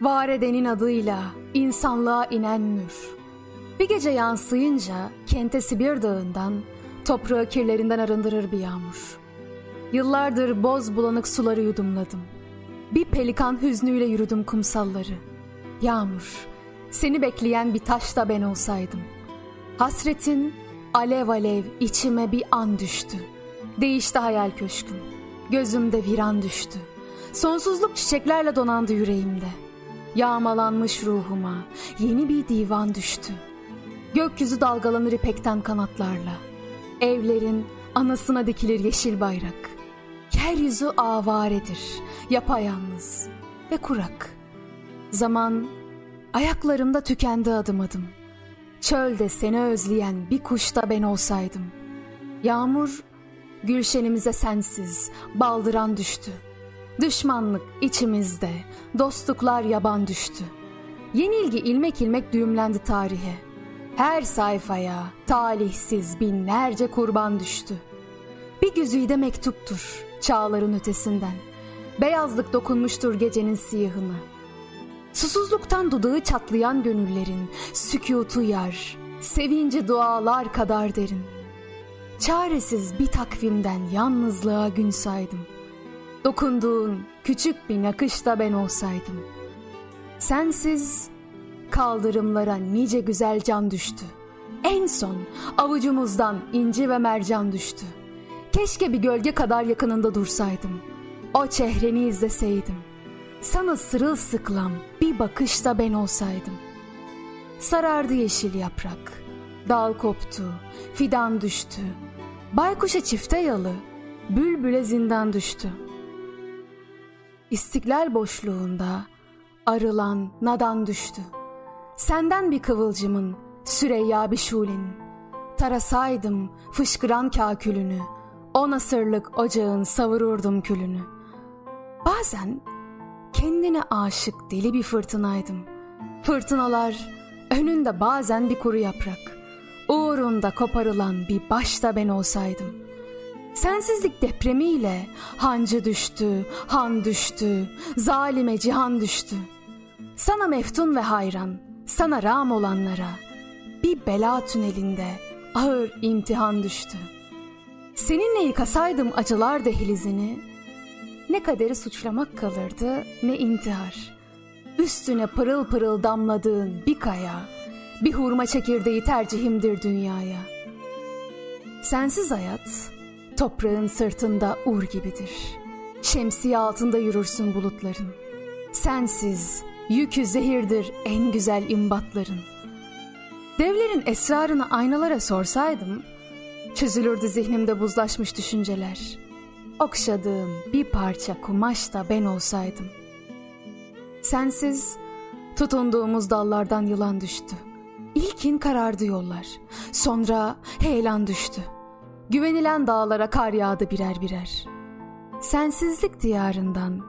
Var edenin adıyla insanlığa inen nur. Bir gece yansıyınca kente Sibir dağından, toprağı kirlerinden arındırır bir yağmur. Yıllardır boz bulanık suları yudumladım. Bir pelikan hüznüyle yürüdüm kumsalları. Yağmur, seni bekleyen bir taş da ben olsaydım. Hasretin alev alev içime bir an düştü. Değişti hayal köşküm. Gözümde viran düştü. Sonsuzluk çiçeklerle donandı yüreğimde. Yağmalanmış ruhuma yeni bir divan düştü. Gökyüzü dalgalanır ipekten kanatlarla. Evlerin anasına dikilir yeşil bayrak. Yeryüzü avaredir, yapayalnız ve kurak. Zaman ayaklarımda tükendi adım adım. Çölde seni özleyen bir kuş da ben olsaydım. Yağmur gülşenimize sensiz baldıran düştü. Düşmanlık içimizde, dostluklar yaban düştü. Yenilgi ilmek ilmek düğümlendi tarihe. Her sayfaya talihsiz binlerce kurban düştü. Bir güzide mektuptur çağların ötesinden. Beyazlık dokunmuştur gecenin siyahına. Susuzluktan dudağı çatlayan gönüllerin sükutu yar, sevinci dualar kadar derin. Çaresiz bir takvimden yalnızlığa gün saydım. Dokunduğun küçük bir nakışta ben olsaydım. Sensiz kaldırımlara nice güzel can düştü. En son avucumuzdan inci ve mercan düştü. Keşke bir gölge kadar yakınında dursaydım. O çehreni izleseydim. Sana sırılsıklam bir bakışta ben olsaydım. Sarardı yeşil yaprak. Dal koptu, fidan düştü. Baykuşa çifte yalı, bülbüle zindan düştü. İstiklal boşluğunda arılan nadan düştü. Senden bir kıvılcımın, Süreyya bir şulenin. Tarasaydım fışkıran kakülünü, o nasırlık ocağın savururdum külünü. Bazen kendine aşık deli bir fırtınaydım. Fırtınalar önünde bazen bir kuru yaprak. Uğrunda koparılan bir başta ben olsaydım. Sensizlik depremiyle hancı düştü, han düştü, zalime cihan düştü. Sana meftun ve hayran, sana ram olanlara bir bela tünelinde ağır imtihan düştü. Seninle yıkasaydım acılar dehlizini, ne kaderi suçlamak kalırdı ne intihar. Üstüne pırıl pırıl damladığın bir kaya, bir hurma çekirdeği tercihimdir dünyaya. Sensiz hayat, toprağın sırtında ur gibidir. Şemsiye altında yürürsün bulutların. Sensiz, yükü zehirdir en güzel imbatların. Devlerin esrarını aynalara sorsaydım, çözülürdü zihnimde buzlaşmış düşünceler.'' okşadığım bir parça kumaş da ben olsaydım. Sensiz tutunduğumuz dallardan yılan düştü. İlkin karardı yollar. Sonra heyelan düştü. Güvenilen dağlara kar yağdı birer birer. Sensizlik diyarından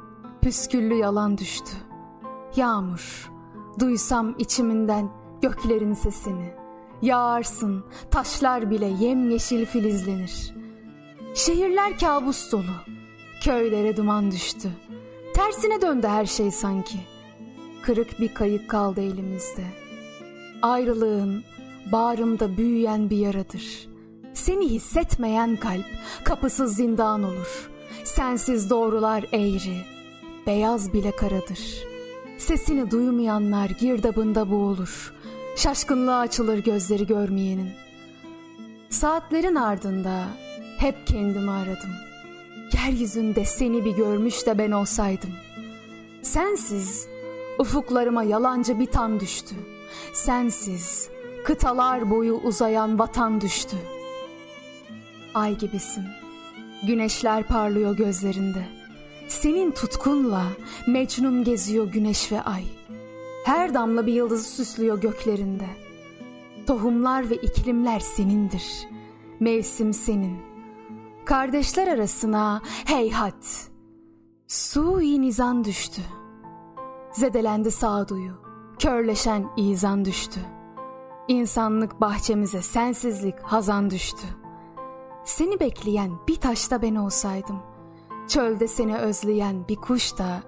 püsküllü yalan düştü. Yağmur, duysam içiminden göklerin sesini. Yağarsın, taşlar bile yemyeşil filizlenir.'' Şehirler kabus dolu. Köylere duman düştü. Tersine döndü her şey sanki. Kırık bir kayık kaldı elimizde. Ayrılığın bağrımda büyüyen bir yaradır. Seni hissetmeyen kalp kapısız zindan olur. Sensiz doğrular eğri, beyaz bile karadır. Sesini duymayanlar girdabında boğulur. Şaşkınlığa açılır gözleri görmeyenin. Saatlerin ardında hep kendimi aradım. Yeryüzünde seni bir görmüş de ben olsaydım. Sensiz ufuklarıma yalancı bir tan düştü. Sensiz kıtalar boyu uzayan vatan düştü. Ay gibisin. Güneşler parlıyor gözlerinde. Senin tutkunla Mecnun geziyor güneş ve ay. Her damla bir yıldızı süslüyor göklerinde. Tohumlar ve iklimler senindir. Mevsim senin. Kardeşler arasına heyhat. Sui nizan düştü. Zedelendi sağduyu. Körleşen izan düştü. İnsanlık bahçemize sensizlik hazan düştü. Seni bekleyen bir taşta ben olsaydım. Çölde seni özleyen bir kuş da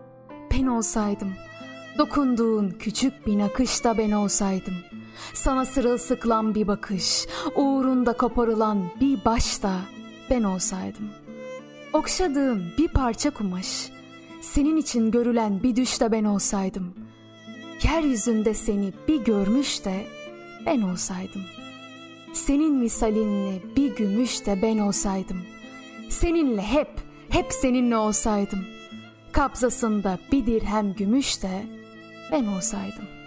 ben olsaydım. Dokunduğun küçük bir nakışta ben olsaydım. Sana sırılsıklam bir bakış, uğrunda koparılan bir başta ben olsaydım. Okşadığın bir parça kumaş, senin için görülen bir düşte ben olsaydım. Yeryüzünde seni bir görmüş de ben olsaydım. Senin misalinle bir gümüş de ben olsaydım. Seninle hep, hep seninle olsaydım. Kabzasında bir dirhem gümüş de ben olsaydım.''